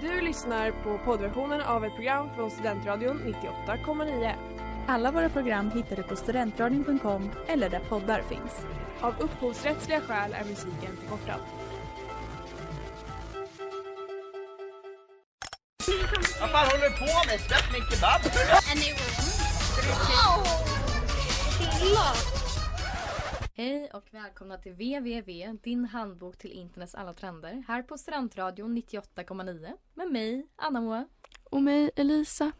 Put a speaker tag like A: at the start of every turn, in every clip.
A: Du lyssnar på poddversionen av ett program från Studentradion 98,9.
B: Alla våra program hittar du på studentradion.com eller där poddar finns.
A: Av upphovsrättsliga skäl är musiken förkortad.
C: Vad fan håller du på med? Släpp min kebab!
D: Hej och välkomna till www, din handbok till internets alla trender. Här på Studentradion 98,9 med mig, Anna-Moa.
B: Och mig, Elisa.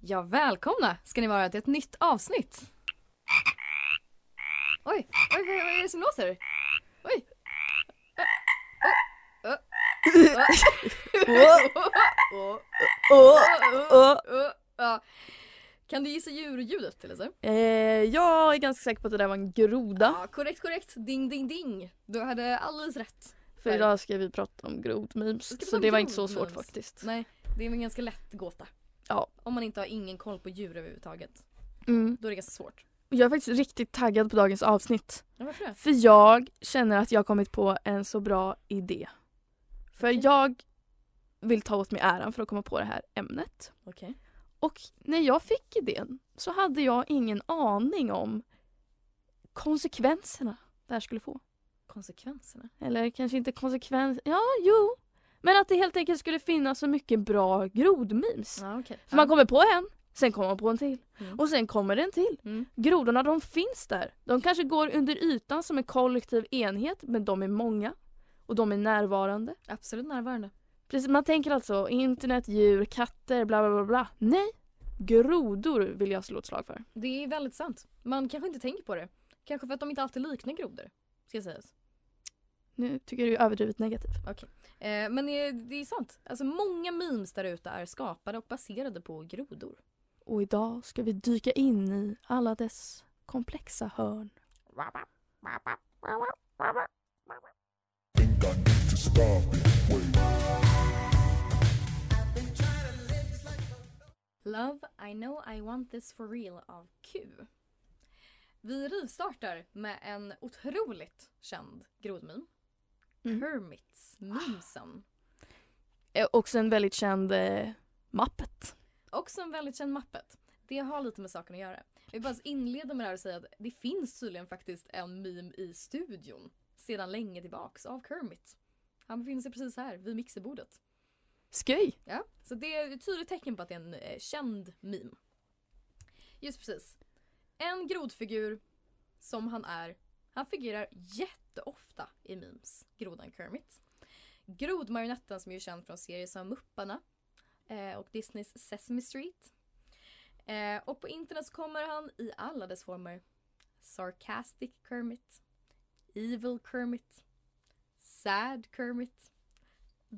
D: Ja, välkomna ska ni vara till ett nytt avsnitt. Oj, oj, vad, vad är det som låter? Oj. Kan du gissa djurljudet till exempel?
B: Eh, jag är ganska säker på att det där var en groda.
D: Ja, korrekt, korrekt. Ding, ding, ding. Du hade alldeles rätt.
B: För idag ska vi prata om grodmemes. Så det var inte så svårt faktiskt.
D: Nej, det är en ganska lätt gåta.
B: Ja.
D: Om man inte har ingen koll på djur överhuvudtaget.
B: Mm.
D: Då är det ganska svårt.
B: Jag är faktiskt riktigt taggad på dagens avsnitt.
D: Ja, varför det?
B: För jag känner att jag har kommit på en så bra idé. För
D: Okej.
B: jag vill ta åt mig äran för att komma på det här ämnet.
D: Okej.
B: Och när jag fick idén så hade jag ingen aning om konsekvenserna det här skulle få.
D: Konsekvenserna?
B: Eller kanske inte konsekvens... Ja, jo. Men att det helt enkelt skulle finnas så mycket bra grodmemes.
D: Ja, okej.
B: För man kommer på en, sen kommer man på en till.
D: Mm.
B: Och sen kommer det en till.
D: Mm.
B: Grodorna de finns där. De kanske går under ytan som en kollektiv enhet men de är många. Och de är närvarande.
D: Absolut närvarande.
B: Precis, man tänker alltså internet, djur, katter, bla bla bla bla. Nej! Grodor vill jag slå ett slag för.
D: Det är väldigt sant. Man kanske inte tänker på det. Kanske för att de inte alltid liknar grodor. Ska sägas.
B: Nu tycker du är överdrivet negativ.
D: Eh, men det är, det är sant. Alltså många memes där ute är skapade och baserade på grodor.
B: Och idag ska vi dyka in i alla dess komplexa hörn.
D: Love, I know I want this for real av Q. Vi rivstartar med en otroligt känd grodmeme.
B: Mm.
D: Kermits memesen.
B: Eh, Också en väldigt känd eh, mappet.
D: Också en väldigt känd mappet. Det har lite med saken att göra. Jag vill bara inleda med det här och säga att det finns tydligen faktiskt en meme i studion sedan länge tillbaks av Kermit. Han befinner sig precis här vid mixerbordet.
B: Skoj!
D: Ja, så det är ett tydligt tecken på att det är en eh, känd meme. Just precis. En grodfigur som han är. Han figurerar jätteofta i memes, grodan Kermit. Grodmarionetten som är ju känd från serier som Mupparna eh, och Disneys Sesame Street. Eh, och på internet så kommer han i alla dess former. Sarcastic Kermit. Evil Kermit. Sad Kermit.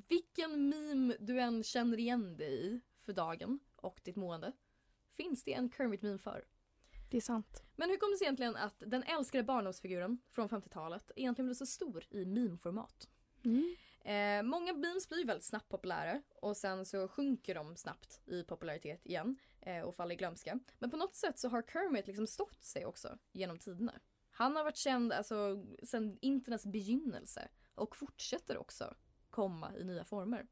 D: Vilken meme du än känner igen dig i för dagen och ditt mående finns det en Kermit-meme för.
B: Det är sant.
D: Men hur kom det sig egentligen att den älskade barndomsfiguren från 50-talet egentligen blev så stor i meme-format?
B: Mm.
D: Eh, många memes blir väldigt snabbt populära och sen så sjunker de snabbt i popularitet igen eh, och faller i glömska. Men på något sätt så har Kermit liksom stått sig också genom tiderna. Han har varit känd alltså sedan internets begynnelse och fortsätter också komma i nya former.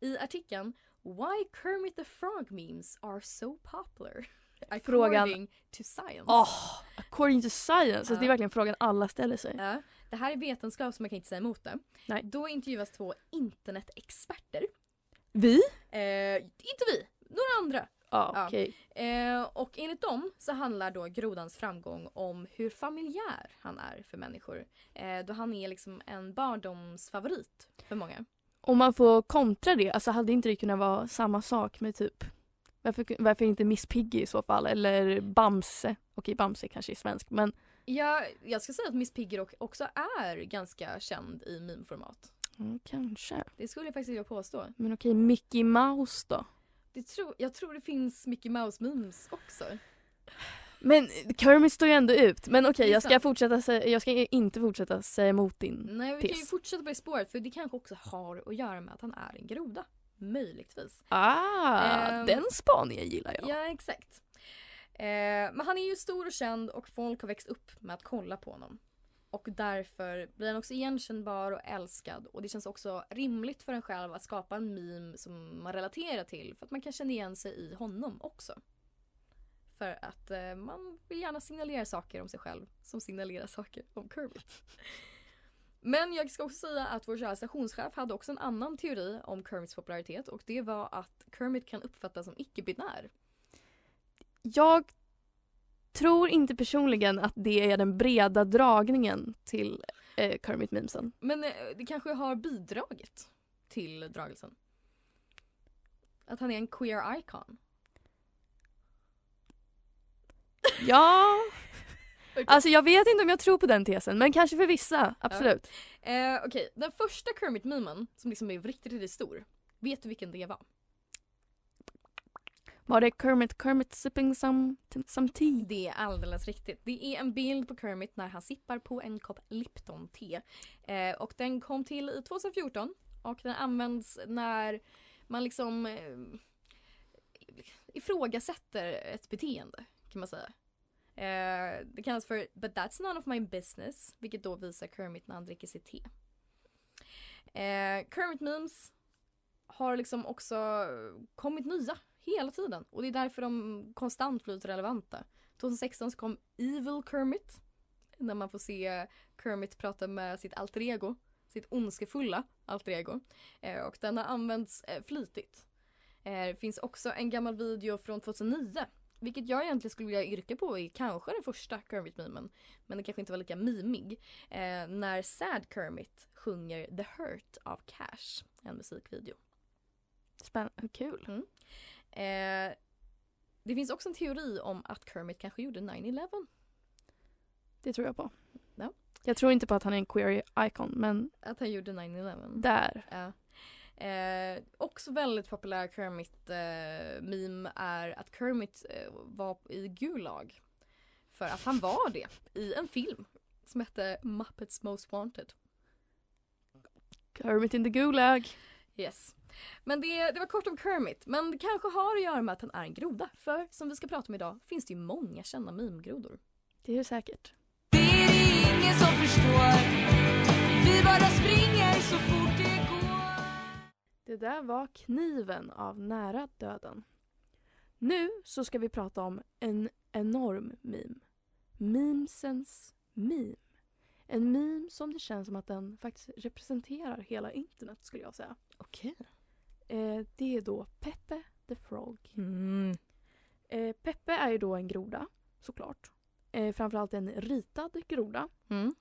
D: I artikeln Why Kermit the Frog memes are so popular
B: Frågan-
D: according to science.
B: Oh, according to science. Alltså,
D: Ja.
B: det är verkligen frågan alla ställer sig.
D: Ja, det här är vetenskap så man kan inte säga emot det.
B: Nej.
D: Då intervjuas två internetexperter.
B: Vi?
D: Eh, inte vi, några andra.
B: Ja, okej.
D: Eh, och enligt dem så handlar då grodans framgång om hur familjär han är för människor. Eh, då han är liksom en barndomsfavorit för många.
B: Om man får kontra det, alltså hade inte det kunnat vara samma sak med typ varför, varför inte Miss Piggy i så fall eller Bamse? Okej, Bamse kanske är svensk men
D: Ja, jag ska säga att Miss Piggy också är ganska känd i meme-format.
B: mm, kanske.
D: Det skulle jag faktiskt vilja påstå.
B: Men okej, Mickey Mouse då?
D: Det tro, jag tror det finns Mickey Mouse-memes också.
B: Men Kermit står ju ändå ut. Men okej,
D: är
B: jag ska fortsätta säga, jag ska inte fortsätta säga emot din.
D: Nej, vi kan ju
B: tes.
D: fortsätta på det spåret för det kanske också har att göra med att han är en groda. Möjligtvis.
B: Ah,
D: Ehm,
B: den spaningen gillar jag.
D: Ja, exakt. Eh, men han är ju stor och känd och folk har växt upp med att kolla på honom och därför blir han också igenkännbar och älskad. Och det känns också rimligt för en själv att skapa en meme som man relaterar till för att man kan känna igen sig i honom också. För att eh, man vill gärna signalera saker om sig själv som signalerar saker om Kermit. Men jag ska också säga att vår kära stationschef hade också en annan teori om Kermits popularitet och det var att Kermit kan uppfattas som icke-binär.
B: Jag tror inte personligen att det är den breda dragningen till eh, Kermit memesen.
D: Men eh, det kanske har bidragit till dragelsen. Att han är en queer icon.
B: Ja,
D: Okej.
B: alltså jag vet inte om jag tror på den tesen men kanske för vissa, absolut.
D: Eh, Okej, den första Kermit-memen som liksom är riktigt, riktigt stor. Vet du vilken det var?
B: Var det Kermit, Kermit sipping some, some tea?
D: Det är alldeles riktigt. Det är en bild på Kermit när han sippar på en kopp Lipton-te. Eh, och den kom till i 2014 och den används när man liksom eh, ifrågasätter ett beteende kan man säga. Eh, det kallas för “But that's none of my business” vilket då visar Kermit när han dricker sitt te. Eh, Kermit memes har liksom också kommit nya hela tiden och det är därför de konstant blivit relevanta. 2016 så kom Evil Kermit när man får se Kermit prata med sitt alter ego, sitt ondskefulla alter ego. Eh, och den har använts eh, flitigt. Eh, det finns också en gammal video från 2009 vilket jag egentligen skulle vilja yrka på är kanske den första Kermit-memen. Men det kanske inte var lika mimig. Eh, när Sad Kermit sjunger The Hurt av Cash, en musikvideo.
B: Spännande, kul.
D: Eh, det finns också en teori om att Kermit kanske gjorde 9-11.
B: Det tror jag på.
D: Ja.
B: Jag tror inte på att han är en queer icon men
D: Att han gjorde 9-11.
B: där.
D: Ja. Eh, också väldigt populär Kermit-meme är att Kermit eh, var i Gulag. För att han var det i en film som hette Muppets Most Wanted.
B: Kermit in the Gulag.
D: Yes. Men det, det var kort om Kermit. Men det kanske har att göra med att han är en groda. För som vi ska prata om idag finns det ju många kända meme-grodor.
B: Det är det säkert.
E: Det är ingen som förstår Vi bara springer så fort det går
B: Det där var Kniven av Nära döden. Nu så ska vi prata om en enorm meme. Memesens meme. En meme som det känns som att den faktiskt representerar hela internet skulle jag säga.
D: Okej.
B: Eh, det är då Peppe the Frog.
D: Mm.
B: Eh, Peppe är ju då en groda, såklart. Eh, framförallt en ritad groda.
D: Mm.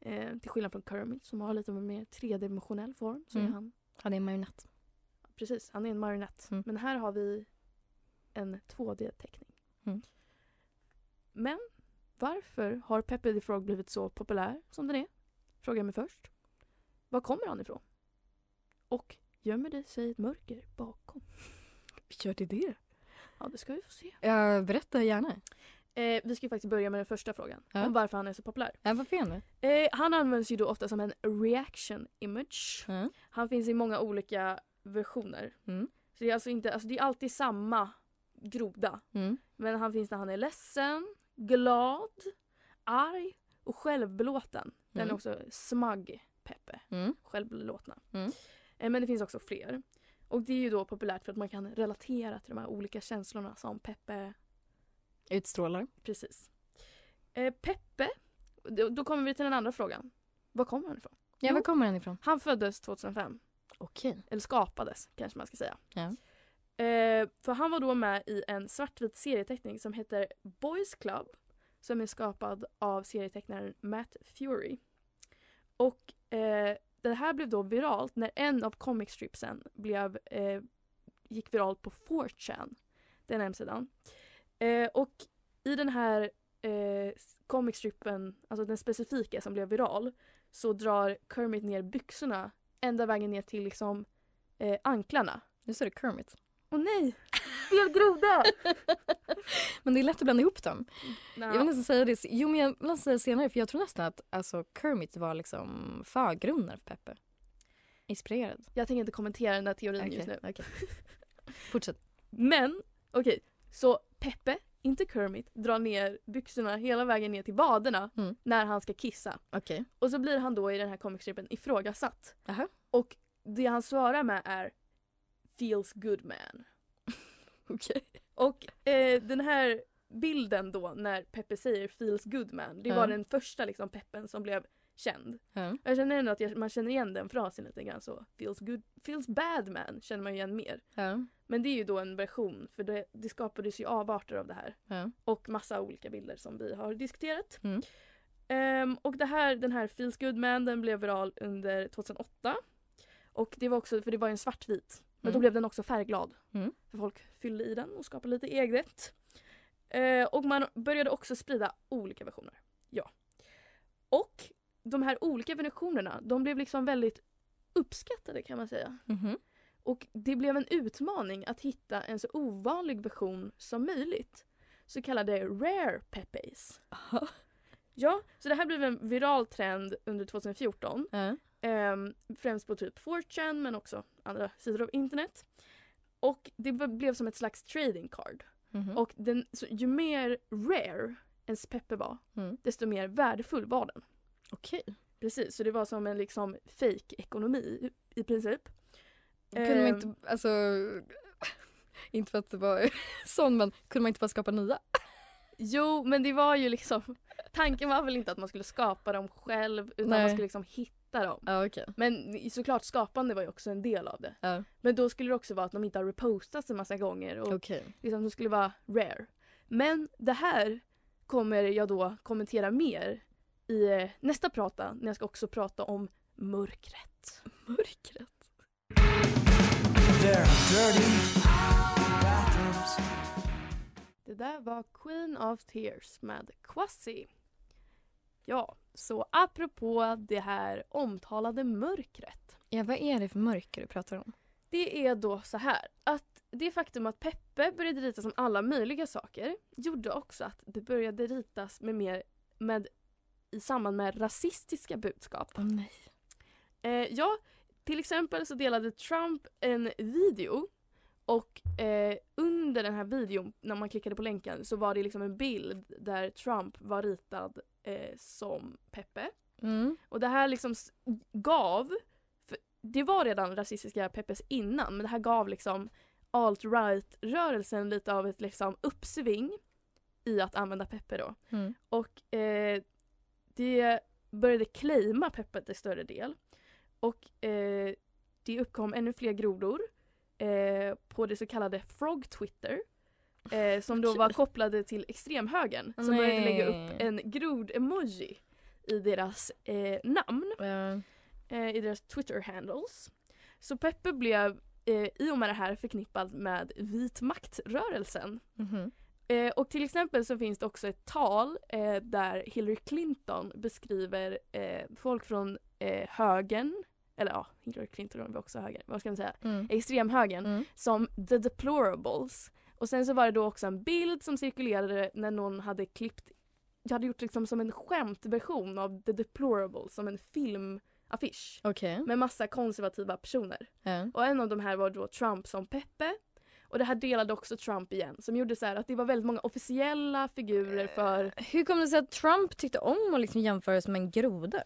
B: Eh, till skillnad från Kermit som har lite mer tredimensionell form. Så
D: Mm.
B: är han,
D: det är en marionett.
B: precis, han är en marionett.
D: Mm.
B: Men här har vi en 2D-teckning.
D: Mm.
B: Men varför har Peppe the Frog blivit så populär som den är? Frågar jag mig först. Var kommer han ifrån? Och gömmer det sig ett mörker bakom?
D: Gör det det?
B: Ja, det ska vi få se.
D: Jag berättar gärna.
B: Eh, vi ska ju faktiskt börja med den första frågan.
D: Ja.
B: Om varför han är så populär.
D: Ja, varför är han?
B: Eh, han används ju då ofta som en reaction image.
D: Ja.
B: Han finns i många olika versioner.
D: Mm.
B: Så det är alltså inte, alltså det är alltid samma groda.
D: Mm.
B: Men han finns när han är ledsen, glad, arg och självbelåten. Den
D: Mm.
B: är också smug Peppe,
D: Mm.
B: självbelåtna. Eh, men det finns också fler. Och det är ju då populärt för att man kan relatera till de här olika känslorna som Peppe
D: Utstrålar.
B: Precis. Eh, Peppe, då, kommer vi till den andra frågan. Var kommer han ifrån?
D: Ja, var kommer han ifrån?
B: Han föddes 2005.
D: Okej.
B: Eller skapades kanske man ska säga.
D: Ja.
B: Eh, för han var då med i en svartvit serieteckning som heter Boys Club. Som är skapad av serietecknaren Matt Fury. Och eh, det här blev då viralt när en av comic stripsen blev, eh, gick viralt på 4chan. Den hemsidan. Eh, och i den här eh, comic strippen, alltså den specifika som blev viral, så drar Kermit ner byxorna ända vägen ner till liksom eh, anklarna.
D: Nu står det Kermit.
B: Åh nej! Fel groda!
D: Men det är lätt att blanda ihop dem.
B: Nå,
D: Jag vill nästan säga det. Jo, men jag vill nästan säga senare för jag tror nästan att alltså, Kermit var liksom förgrunden för Peppe. Inspirerad.
B: jag tänker inte kommentera den där teorin
D: Okej,
B: just nu.
D: okej. Fortsätt.
B: Men okej, så Peppe inte Kermit, drar ner byxorna hela vägen ner till vaderna
D: Mm.
B: när han ska kissa.
D: Okej.
B: Och så blir han då i den här comicstripen ifrågasatt.
D: Jaha.
B: Och det han svarar med är “feels good man”.
D: Okej.
B: Och eh, den här bilden då när Peppe säger “feels good man” det var den första liksom peppen som blev känd.
D: Ja.
B: Jag känner ändå att jag, man känner igen den frasen lite grann så. “Feels good”, “feels bad man” känner man igen mer.
D: Ja.
B: Men det är ju då en version för det, det skapades ju avarter av det här.
D: Ja.
B: Och massa olika bilder som vi har diskuterat.
D: Mm.
B: Ehm, och det här, den här Feels Good Man den blev viral under 2008. Och det var också, för det var en svartvit. Men då
D: Mm.
B: blev den också färgglad.
D: Mm.
B: För folk fyllde i den och skapade lite eget. Eh, och man började också sprida olika versioner. Ja. Och de här olika versionerna de blev liksom väldigt uppskattade kan man säga.
D: Mhm.
B: Och det blev en utmaning att hitta en så ovanlig version som möjligt. Så kallade rare peppes.
D: Aha.
B: Ja, så det här blev en viral trend under 2014.
D: Ja.
B: Ehm, främst på typ 4chan men också andra sidor av internet. Och det blev som ett slags trading card.
D: Mhm.
B: Och den, ju mer rare ens peppe var,
D: Mm.
B: desto mer värdefull var den.
D: Okej.
B: Precis, så det var som en liksom fake ekonomi i, princip.
D: Kunde man
B: Ehm,
D: inte, alltså, inte för att det var sån men kunde man inte bara skapa nya?
B: Jo, men det var ju liksom Tanken var väl inte att man skulle skapa dem själv utan
D: Nej.
B: man skulle liksom hitta dem.
D: Ja okej.
B: Men såklart skapande var ju också en del av det.
D: Ja.
B: Men då skulle det också vara att de inte har repostats en massa gånger och
D: Okej.
B: liksom de skulle vara rare. Men det här kommer jag då kommentera mer i eh, nästa prata när jag ska också prata om mörkret.
D: Mörkret.
B: Det där var Queen of Tears med Quasi. Ja, så apropå det här omtalade mörkret.
D: Ja vad är det för mörker du pratar om?
B: Det är då så här att det faktum att Peppe började ritas som alla möjliga saker gjorde också att det började ritas med mer med i samband med rasistiska budskap.
D: Åh nej.
B: Eh, ja, till exempel så delade Trump en video och eh, under den här videon, när man klickade på länken, så var det liksom en bild där Trump var ritad eh, som Peppe.
D: Mm.
B: Och det här liksom gav, det var redan rasistiska Peppes innan, men det här gav liksom alt-right-rörelsen lite av ett liksom uppsving i att använda Peppe då.
D: Mm.
B: Och eh, det började claima Peppe till större del. Och eh, det uppkom ännu fler grodor eh, på det så kallade Frog Twitter. Eh, som då var kopplade till extremhögern. Som började lägga upp
D: Nej.
B: en grod-emoji i deras eh, namn, eh, i deras Twitter-handles. Så Peppe blev eh, i och med det här förknippad med vit maktrörelsen.
D: Mhm.
B: Eh, och till exempel så finns det också ett tal eh, där Hillary Clinton beskriver eh, folk från eh, högern, eller ja, Hillary Clinton var också höger, vad ska man säga,
D: Mm.
B: extremhögern,
D: Mm.
B: som the deplorables. Och sen så var det då också en bild som cirkulerade när någon hade klippt, jag hade gjort liksom som en skämtversion av the deplorables, som en filmaffisch.
D: Okej.
B: Med massa konservativa personer.
D: Ja.
B: Och en av de här var då Trump som Peppe. Och det här delade också Trump igen som gjorde så här att det var väldigt många officiella figurer för
D: Hur kom det sig att Trump tyckte om att liksom jämföras med en groda?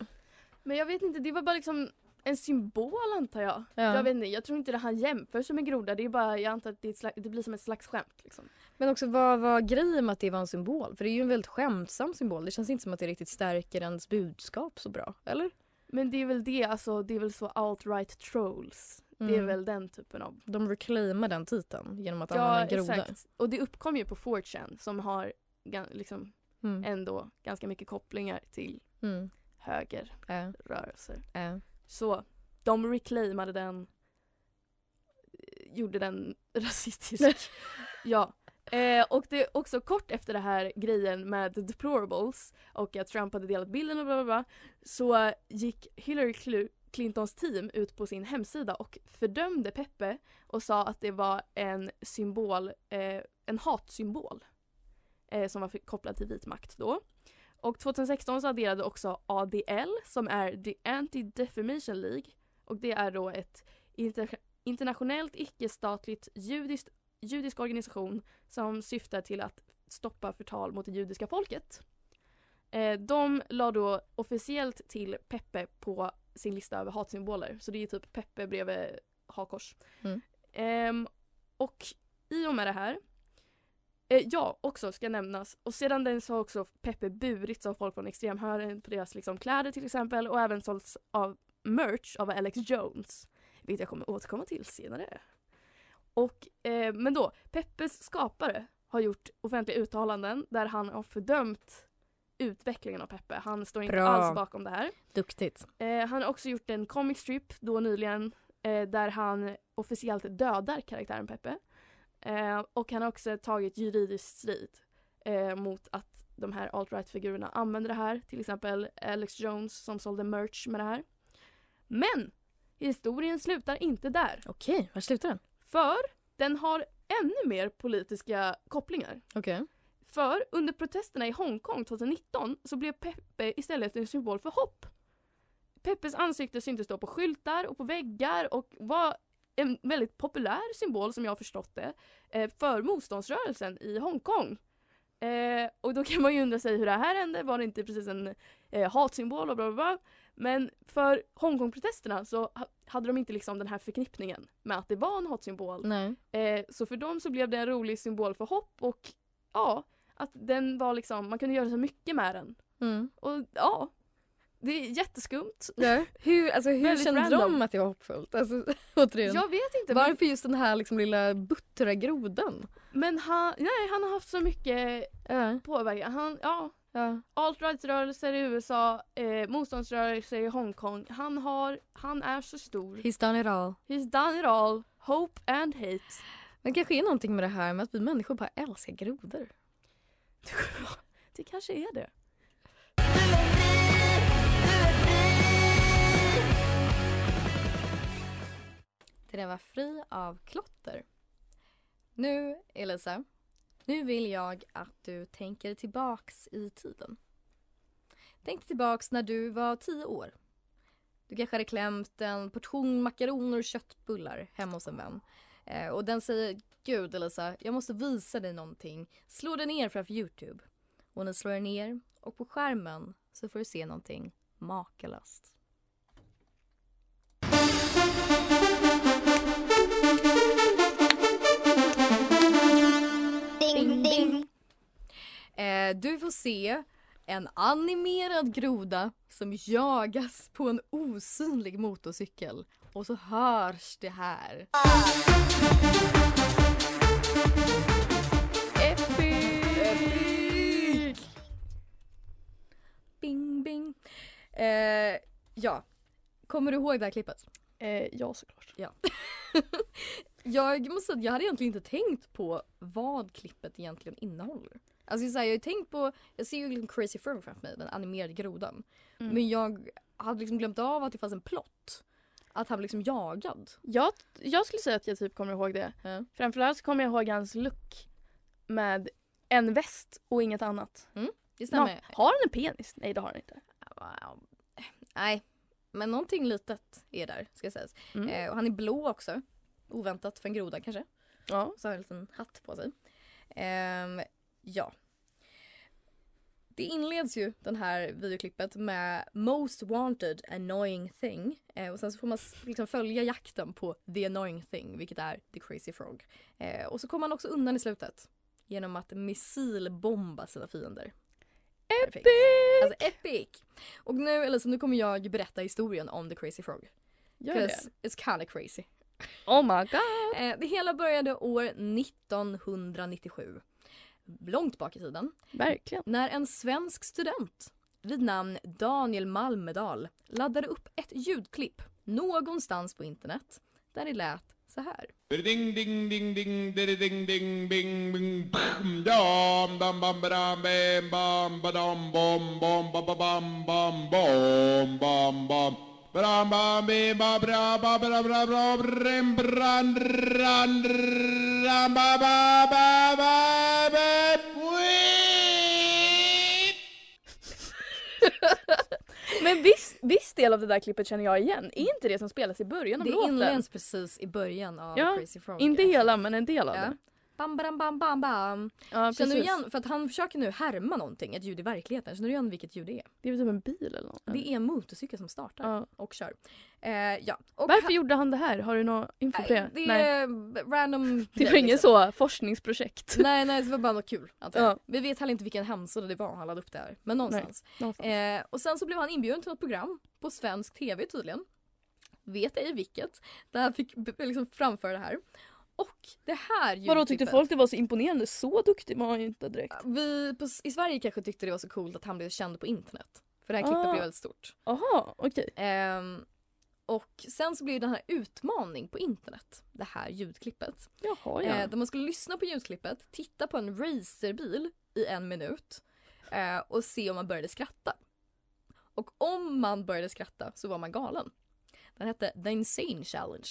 B: Men jag vet inte, det var bara liksom en symbol antar jag.
D: Ja.
B: Jag vet inte, jag tror inte det han jämför sig med groda. Det är bara, jag antar att det, slags, det blir som ett slags skämt liksom.
D: Men också vad var grejen med att det var en symbol? För det är ju en väldigt skämtsam symbol. Det känns inte som att det riktigt stärker ens budskap så bra. Eller?
B: Men det är väl det, alltså det är väl så alt-right trolls. Det är
D: Mm.
B: väl den typen av
D: De reclaimar den titeln genom att
B: Ja
D: använda groda.
B: exakt. Och det uppkom ju på 4chan som har liksom
D: Mm.
B: ändå ganska mycket kopplingar till
D: Mm.
B: högerrörelser.
D: Äh, äh.
B: Så de reclaimade den, gjorde den rasistisk. ja. Eh, och det är också kort efter det här grejen med the deplorables och att Trump hade delat bilden och bla bla bla så gick Hillary Clu- Clintons team ut på sin hemsida och fördömde Peppe och sa att det var en symbol, eh, en hatsymbol eh, som var kopplad till vit makt då. Och 2016 så adderade också ADL som är The Anti-Defamation League och det är då ett inter- internationellt icke-statligt judiskt, judisk organisation som syftar till att stoppa förtal mot det judiska folket. Eh, de la då officiellt till Peppe på sin lista över hatsymboler. Så det är typ Peppe bredvid hakkors.
D: Mm.
B: Ehm, och i och med det här eh, Ja, också ska nämnas. Och sedan den så har också Peppe burits av folk från extremhögern på deras liksom, kläder till exempel och även sålts av merch av Alex Jones. Vilket jag kommer återkomma till senare. Och, eh, men då, Peppes skapare har gjort offentliga uttalanden där han har fördömt utvecklingen av Peppe. Han står inte
D: Bra.
B: alls bakom det här.
D: Duktigt.
B: Eh, han har också gjort en comic strip då nyligen eh, där han officiellt dödar karaktären Peppe. Eh, och han har också tagit juridisk strid eh, mot att de här alt-right-figurerna använder det här. Till exempel Alex Jones som sålde merch med det här. Men historien slutar inte där.
D: Okej, var slutar den?
B: För den har ännu mer politiska kopplingar.
D: Okej.
B: För under protesterna i Hongkong 2019 så blev Peppe istället en symbol för hopp. Peppes ansikte syntes då på skyltar och på väggar och var en väldigt populär symbol som jag har förstått det eh, för motståndsrörelsen i Hongkong. Eh, och då kan man ju undra sig hur det här hände, var det inte precis en eh, hatsymbol och bla bla bla. Men för Hongkong-protesterna så ha- hade de inte liksom den här förknippningen med att det var en hatsymbol.
D: Nej.
B: Så för dem så blev det en rolig symbol för hopp och ja, att den var liksom, man kunde göra så mycket med den.
D: Mm.
B: Och ja, det är jätteskumt.
D: Ja. Hur, alltså, hur kände
B: random.
D: de att det var hoppfullt? Alltså, återigen.
B: Jag vet inte, men,
D: Varför just den här liksom, lilla buttra grodan?
B: men han, nej, han har haft så mycket
D: Ja.
B: påverkan. Han, ja,
D: Ja.
B: alt-right-rörelser i USA, eh, motståndsrörelser i Hongkong. Han har, han är så stor.
D: He's done it all.
B: He's done it all. Hope and hate.
D: Men kanske är någonting med det här med att vi människor bara älskar grodor.
B: Det kanske är det.
D: Det den var Fri av klotter. Nu, Elisa, nu vill jag att du tänker tillbaks i tiden. Tänk tillbaks när du var tio år. Du kanske hade klämt en portion makaroner och köttbullar hemma hos en vän. Eh, och den säger Gud Elisa, jag måste visa dig någonting. Slå dig ner framför Youtube. Och ni slår er ner och på skärmen så får du se någonting makalöst. Ding, ding. Eh, du får se en animerad groda som jagas på en osynlig motorcykel. Och så hörs det här. Epic! Bing, bing. Eh, ja. Kommer du ihåg det här klippet?
B: Eh, ja, såklart.
D: Jag måste säga att jag hade egentligen inte tänkt på vad klippet egentligen innehåller. Alltså så här, jag har tänkt på, jag ser ju liksom Crazy Frog framför mig, den animerade grodan.
B: Mm.
D: Men jag hade liksom glömt av att det fanns en plott. Att han blev liksom jagad.
B: Jag, jag skulle säga att jag typ kommer ihåg det.
D: Ja.
B: Framförallt så kommer jag ihåg hans look med en väst och inget annat.
D: Det
B: Nå,
D: stämmer.
B: har han en penis? Nej det har han inte.
D: Nej, men någonting litet är där ska sägas.
B: Mm.
D: Eh, och han är blå också. Oväntat för en groda kanske.
B: Ja.
D: Så har han en liten hatt på sig. Ehm, ja. Det inleds ju den här videoklippet med Most wanted annoying thing. Eh, och sen så får man liksom följa jakten på the annoying thing, vilket är the crazy frog. Eh, och så kommer man också undan i slutet. Genom att missilbomba sina fiender. Perfekt. Alltså epic! Och nu, Elisa, nu kommer jag berätta historien om the crazy frog.
B: Gör det.
D: it's kinda crazy.
B: Oh my god.
D: Eh, det hela började år 1997. Långt bak i tiden.
B: Verkligen.
D: När en svensk student vid namn Daniel Malmedal laddade upp ett ljudklipp någonstans på internet där det lät så här.
F: Ding ding ding ding ding ding ding bing bing bam dam dam bam badam bam bam badam bom bom ba ba bam bam bom bam bam bram bam bim ba bra ba bra bra bra brim bran ran ram ba ba ba ba ba!
B: Men viss, viss del av det där klippet känner jag igen. Är inte det som spelas i början av
D: Det
B: låten?
D: inleds precis i början av
B: Ja,
D: Crazy Frog.
B: Inte hela men en del av
D: Ja.
B: det.
D: Bam, bam, bam, bam, bam.
B: Ja,
D: Känner du igen, för att han försöker nu härma någonting, ett ljud i verkligheten. Känner du igen vilket ljud det är?
B: Det är väl typ en bil eller något?
D: Det är en motorcykel som startar
B: Ja.
D: och kör. Eh, ja. Och
B: Varför
D: han-
B: gjorde han det här? Har du någon info på det?
D: Nej, det
B: Nej.
D: är random
B: Det var
D: grej,
B: ingen
D: liksom.
B: så forskningsprojekt.
D: Nej, nej, det var bara något kul.
B: Ja.
D: Vi vet heller inte vilken hemsida det var han laddade upp det här. Men någonstans.
B: Någonstans.
D: Eh, och sen så blev han inbjuden till ett program på svensk tv tydligen. Vet ej vilket. Där han fick liksom framföra det här. Och det här
B: Vadå tyckte
D: ljudklippet-
B: folk det var så imponerande? Så duktig var han ju inte direkt.
D: Vi på, i Sverige kanske tyckte det var så coolt att han blev känd på internet. För det här klippet
B: Ah.
D: blev väldigt stort.
B: Jaha, okej.
D: Ehm, och sen så blev det den här utmaning på internet. Det här ljudklippet.
B: Jaha ja.
D: Eh, där man skulle lyssna på ljudklippet, titta på en racerbil i en minut eh, och se om man började skratta. Och om man började skratta så var man galen. Den hette The Insane Challenge.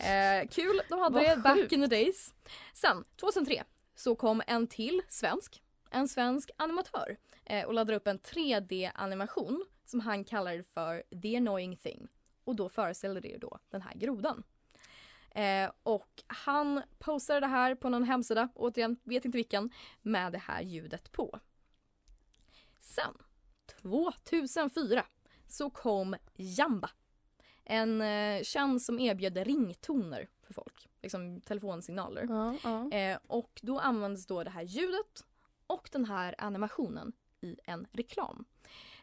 D: Eh, kul, de hade
B: Vad
D: det back
B: sjukt.
D: in the days. Sen, 2003, så kom en till svensk. En svensk animatör eh, och laddade upp en 3D-animation som han kallade för The Annoying Thing. Och då föreställde det ju då den här grodan. Eh, och han postade det här på någon hemsida, återigen, vet inte vilken, med det här ljudet på. Sen, 2004, så kom Jamba. En eh, tjänst som erbjöd ringtoner för folk, liksom telefonsignaler.
B: Ja, ja.
D: Eh, och då används då det här ljudet och den här animationen i en reklam.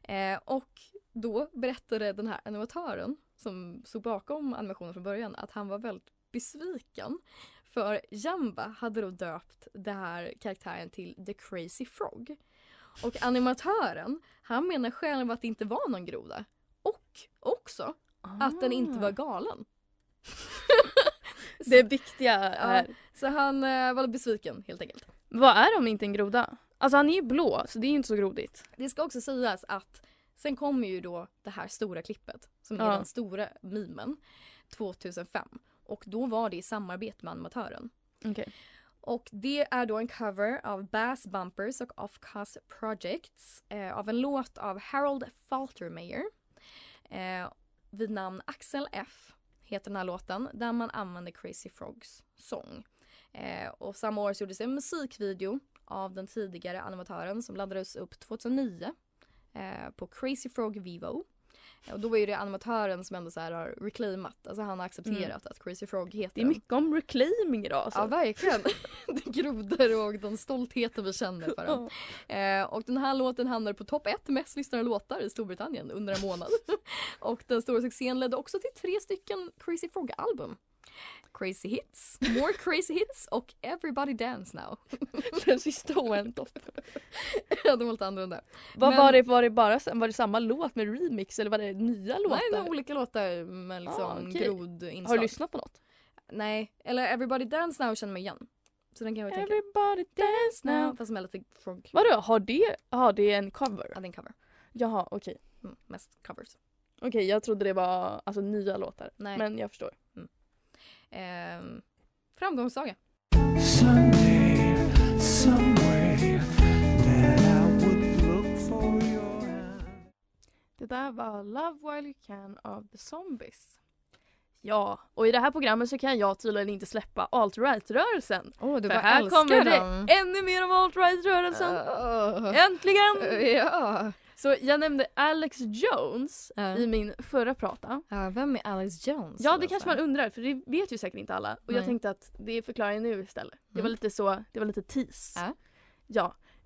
D: Eh, och då berättade den här animatören som stod bakom animationen från början att han var väldigt besviken. För Jamba hade då döpt den här karaktären till The Crazy Frog. Och animatören, han menar själv att det inte var någon groda. Och också att den inte var galen.
B: Det viktiga är...
D: Så han eh, var besviken helt enkelt.
B: Vad är om inte en groda? Alltså han är ju blå så det är ju inte så grodigt.
D: Det ska också sägas att sen kommer ju då det här stora klippet som är
B: Ja.
D: den stora memen 2005 och då var det i samarbete med animatören.
B: Okej.
D: Och det är då en cover av Bass Bumpers och Offcast Projects eh, av en låt av Harold Faltermeyer eh, vid namn Axel F heter den här låten där man använder Crazy Frogs sång. Eh, och samma år så gjordes en musikvideo av den tidigare animatören som laddades upp 2009 eh, på Crazy Frog Vivo. Och då var ju det animatören som ändå så här har reclaimat, alltså han har accepterat att Crazy Frog heter
B: Det är mycket om reclaiming idag alltså.
D: Ja verkligen. det är grodor och den stoltheten vi känner för den. Eh, och den här låten hamnade på topp ett mest lyssnade låtar i Storbritannien under en månad. och den stora succén ledde också till tre stycken Crazy Frog-album. Crazy Hits, More Crazy Hits och Everybody Dance Now.
B: Den sista var en topp.
D: ja, de var lite annorlunda.
B: Vad
D: Men-
B: var det, var det bara var det samma låt med remix eller var det nya låtar?
D: Nej, det var olika låtar med liksom
B: Ah, okej.
D: grodinslag.
B: Har du lyssnat på något?
D: Nej, eller Everybody Dance Now känner mig igen. Så den kan jag tänka.
B: Everybody dance now.
D: Fast med lite frog.
B: Vadå, har det, har det en cover?
D: Ja, det är en cover.
B: Jaha, okej.
D: Mm, mest covers.
B: Okej, jag trodde det var alltså, nya låtar.
D: Nej.
B: Men jag förstår.
D: Ehm, framgångssaga.
G: Someday.
B: Det där var Love While You Can av The Zombies. Ja, och i det här programmet så kan jag tydligen inte släppa alt-right-rörelsen.
D: Åh, du
B: För här kommer det
D: dem.
B: ännu mer om alt-right-rörelsen.
D: Uh,
B: Äntligen!
D: ja.
B: Så jag nämnde Alex Jones
D: Ja.
B: i min förra prata.
D: ja. Vem är Alex Jones?
B: Ja, det kanske man undrar för det vet ju säkert inte alla. Och jag
D: Nej.
B: tänkte att det förklarar jag nu istället. Det var
D: Mm.
B: lite så, det var lite tease.
D: Ja.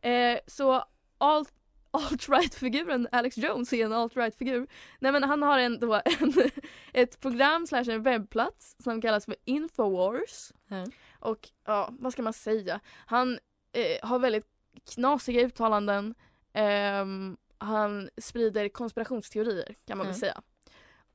B: Ja. Eh, så alt, alt-right-figuren Alex Jones är en alt-right-figur. Nej men han har en, då, en, ett program slash en webbplats som kallas för Infowars.
D: Ja.
B: Och ja, vad ska man säga? Han eh, har väldigt knasiga uttalanden. Ehm, han sprider konspirationsteorier kan man väl säga.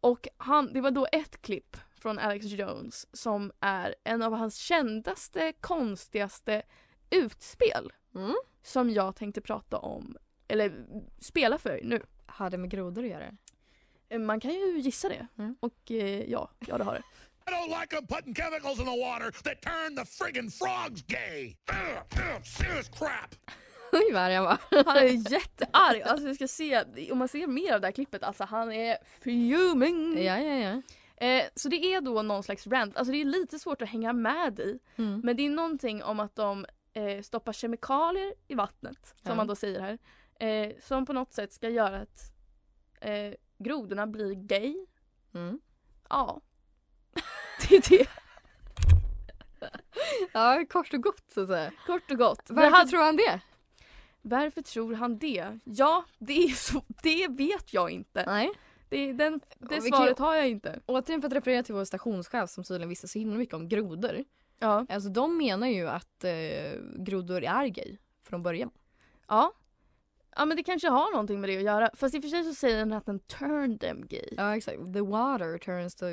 B: Och han, det var då ett klipp från Alex Jones som är en av hans kändaste, konstigaste utspel
D: Mm.
B: som jag tänkte prata om, eller spela för nu.
D: Har det med grodor att göra?
B: Eh, Man kan ju gissa det.
D: Mm.
B: Och eh, ja, ja det har det.
F: I don't like them putting chemicals in the water that turn the friggin' frogs gay. Ugh, ugh, serious crap.
D: Oj vad arg han var.
B: Han är jättearg. Alltså vi ska se, om man ser mer av det här klippet, alltså han är fuming.
D: ja, ja, ja.
B: Eh, så det är då någon slags rant, alltså det är lite svårt att hänga med i.
D: Mm.
B: Men det är någonting om att de eh, stoppar kemikalier i vattnet, som
D: Ja.
B: man då säger här. Eh, som på något sätt ska göra att eh, grodorna blir gay.
D: Mm.
B: Ja. det är det,
D: Ja, kort och gott så att säga.
B: kort och gott.
D: Varför
B: hade-
D: tror han det?
B: Varför tror han det? Ja, det, är så, det vet jag inte.
D: Nej.
B: Det, den, det svaret har jag inte.
D: Återigen för att referera till vår stationschef som tydligen visste så himla mycket om grodor.
B: Ja.
D: Alltså de menar ju att eh, grodor är gay från början.
B: ja. Ja men det kanske har någonting med det att göra. Fast i och för sig så säger den att den turned them gay.
D: Ja exakt. The water turns the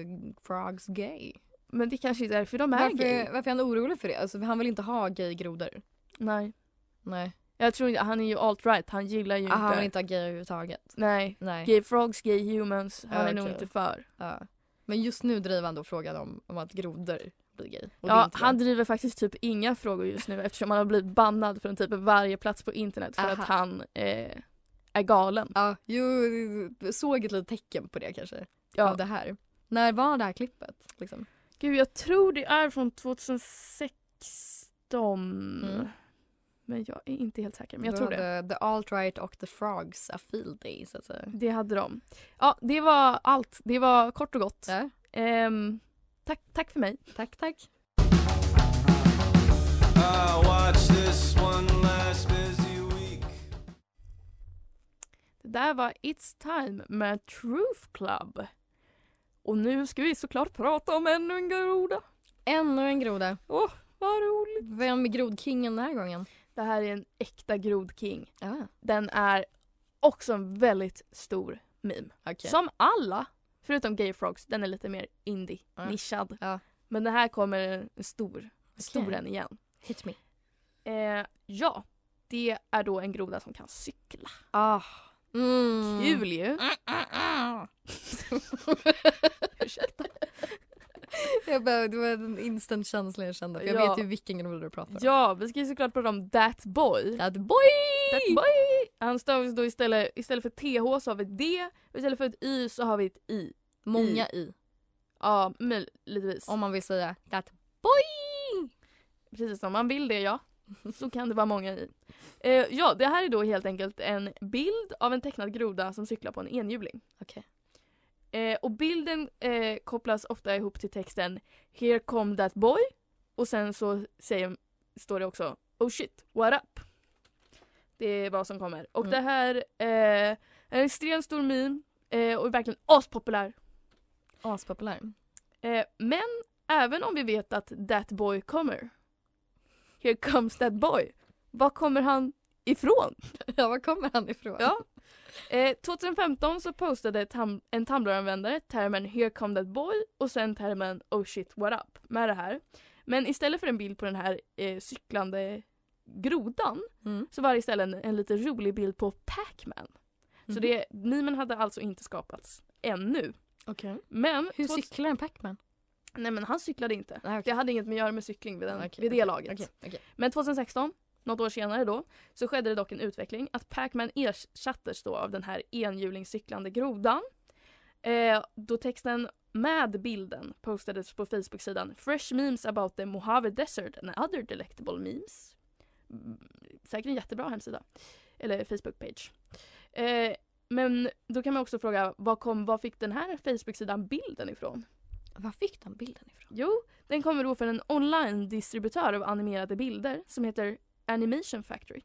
D: frogs gay.
B: Men det kanske är därför de är gay.
D: Varför, varför är han orolig för det? Alltså han vill inte ha gay grodor.
B: Nej.
D: Nej.
B: Jag tror inte, han är ju alt-right, han gillar ju
D: Ah, han
B: inte.
D: vill inte ha gay överhuvudtaget.
B: Nej.
D: Nej.
B: Gay frogs, gay humans, han
D: Ja,
B: är nog inte för.
D: Ja. Men just nu driver han då frågan om, om att grodor blir gay.
B: Ja, han driver faktiskt typ inga frågor just nu eftersom han har blivit bannad från typ varje plats på internet för
D: Aha.
B: att han eh, är galen.
D: Ja, jo, såg ett litet tecken på det kanske.
B: Ja.
D: Av det här. När var det här klippet? Liksom?
B: Gud, jag tror det är från 2016.
D: Mm.
B: Men jag är inte helt säker. Men jag
D: Då
B: tror det.
D: The alt-right och the frogs a field day så att säga.
B: Det hade de. Ja, det var allt. Det var kort och gott.
D: Ja,
B: Ehm, tack, tack för mig.
D: tack tack.
B: Det där var It's time med Truth Club. Och nu ska vi såklart prata om ännu en groda.
D: Ännu en groda.
B: Åh, vad roligt.
D: Vem är grodkingen den här gången?
B: Det här är en äkta grodking.
D: Ja,
B: Den är också en väldigt stor meme.
D: okej.
B: Som alla, förutom Gay Frogs, den är lite mer indie,
D: Ja.
B: nischad.
D: Ja.
B: Men den här kommer en stor, stor
D: Okej.
B: en igen.
D: Hit me.
B: Eh, ja, det är då en groda som kan cykla.
D: Ah. Mm.
B: Kul ju! Ursäkta.
D: Bara, det var en instant känsla jag kände. För jag
B: Ja.
D: vet ju vilken groda du pratar om.
B: Ja, vi ska ju såklart prata om That Boy.
D: That boy!
B: That Boy! Han stavas då istället, istället för TH så har vi ett D och istället för ett Y så har vi ett I.
D: Många i.
B: Ja, möjligtvis.
D: Om man vill säga that boy!
B: Precis om man vill det ja. Så kan det vara många i. Eh, ja, det här är då helt enkelt en bild av en tecknad groda som cyklar på en enhjuling.
D: Okej.
B: Eh, och bilden eh, kopplas ofta ihop till texten Here come that boy och sen så säger, står det också Oh shit, what up? Det är vad som kommer. Och
D: Mm.
B: det här eh, är en extremt stor meme eh, och är verkligen aspopulär.
D: Aspopulär.
B: Eh, men även om vi vet att that boy kommer Here comes that boy. Var kommer han ifrån?
D: Ja, var kommer han ifrån?
B: Ja. Eh, 2015 så postade tam- en Tumblr-användare termen “Here come that boy” och sen termen “Oh shit what up” med det här. Men istället för en bild på den här eh, cyklande grodan
D: Mm.
B: så var det istället en, en lite rolig bild på Pac-Man. Så
D: Mhm.
B: det, memen hade alltså inte skapats ännu.
D: Okej.
B: Men,
D: Hur cyklar en Pac-Man?
B: nej men han cyklade inte.
D: Nej,
B: Det hade inget med att göra med cykling vid, den,
D: Okej,
B: vid det laget. Men 2016, något år senare då, så skedde det dock en utveckling att Pac-Man ersattes då av den här enhjulingscyklande grodan. Eh, då texten med bilden postades på Facebook-sidan Fresh memes about the Mojave Desert and other delectable memes. Mm, Säkert en jättebra hemsida. Eller Facebook-page. Eh, men då kan man också fråga, var, kom, var fick den här Facebook-sidan bilden ifrån?
D: Var fick den bilden ifrån?
B: Jo, den kommer då från en online-distributör av animerade bilder som heter Animation Factory.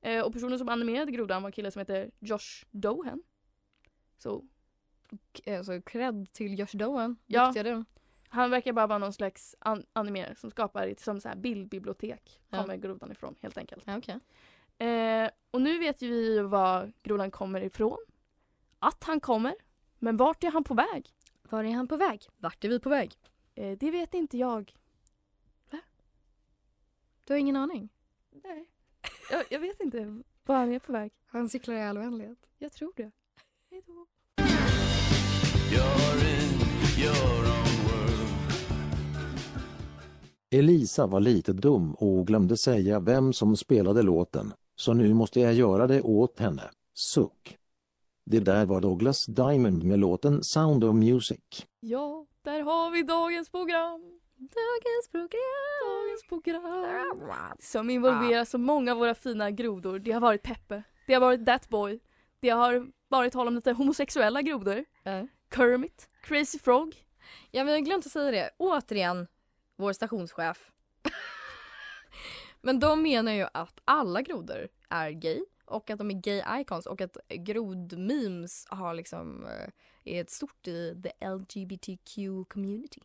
B: Eh, och personen som animerade grodan var en kille som heter Josh Dohan. Så
D: Alltså cred till Josh Doan.
B: Ja. Han verkar bara vara någon slags an- animerare som skapar ett som så här bildbibliotek.
D: Ja.
B: Kommer grodan ifrån helt enkelt.
D: Ja, okej.
B: Eh, och nu vet ju vi var grodan kommer ifrån. Att han kommer. Men vart är han på väg?
D: Var är han på väg? Vart är vi på väg?
B: Eh, det vet inte jag.
D: Du har ingen aning?
B: Nej. Jag, jag vet inte var han är på väg.
D: Han cyklar i all oändlighet.
B: Jag tror det. Hej då.
G: You're in your own world.
H: Elisa var lite dum och glömde säga vem som spelade låten, så nu måste jag göra det åt henne. Suck. Det där var Douglas Diamond med låten Sound of Music.
B: Ja, där har vi dagens program.
D: Dagens program.
B: Dagens program. Som involverar så många av våra fina grodor. Det har varit Peppe. Det har varit That Boy. Det har varit tal om lite homosexuella grodor.
D: Ja.
B: Kermit. Crazy Frog.
D: Ja, vi har glömt att säga det. Återigen, vår stationschef. Men de menar ju att alla grodor är gay och att de är gay icons och att grodmemes har liksom eh, är ett stort i the LGBTQ community.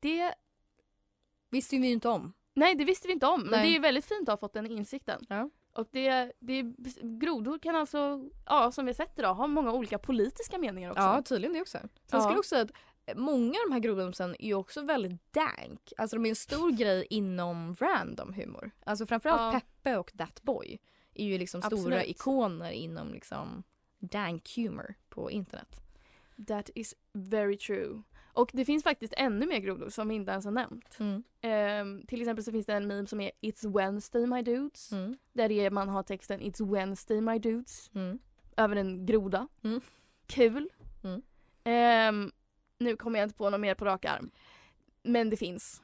B: Det,
D: Visste vi ju inte om.
B: nej, det visste vi inte om. Men
D: Nej.
B: det är väldigt fint att ha fått den insikten.
D: Ja.
B: Och det, det, grodor kan alltså, ja som vi har sett idag, ha många olika politiska meningar också.
D: Ja, tydligen det också. Sen
B: Ja.
D: skulle också säga att många av de här grodmemesen är ju också väldigt dank. Alltså de är en stor grej inom random humor. Alltså framförallt
B: Ja.
D: Peppe och That Boy är ju liksom stora
B: Absolut.
D: ikoner inom liksom dank humor på internet.
B: That is very true. Och det finns faktiskt ännu mer grodor som vi inte ens har nämnt.
D: Mm.
B: Ehm, till exempel så finns det en meme som är It's Wednesday my dudes.
D: Mm.
B: Där är, man har texten It's Wednesday my dudes.
D: Mm.
B: Över en groda.
D: Mm.
B: Kul. Ehm, nu kommer jag inte på något mer på rak arm. Men det finns.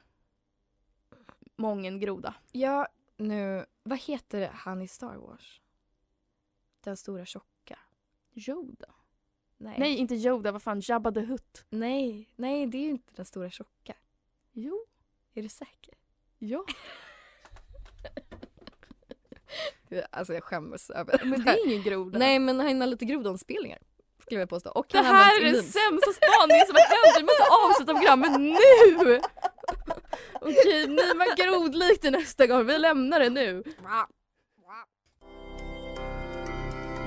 B: Mången groda.
D: Ja, nu, vad heter han i Star Wars? Den stora tjocka.
B: Yoda?
D: Nej.
B: Nej, inte Yoda. Vad fan? Jabba the Hutt.
D: Nej, nej det är ju inte den stora tjocka.
B: Jo.
D: Är du säker?
B: Ja.
D: Alltså jag skäms över
B: Men det är ingen groda.
D: Nej men han har lite grodanspelningar. Skulle jag påstå. Och
B: Det
D: han
B: här är den sämsta spaningen som har hänt. Vi måste avsluta programmet nu! Okej, mima grodlikt till nästa gång. Vi lämnar det nu.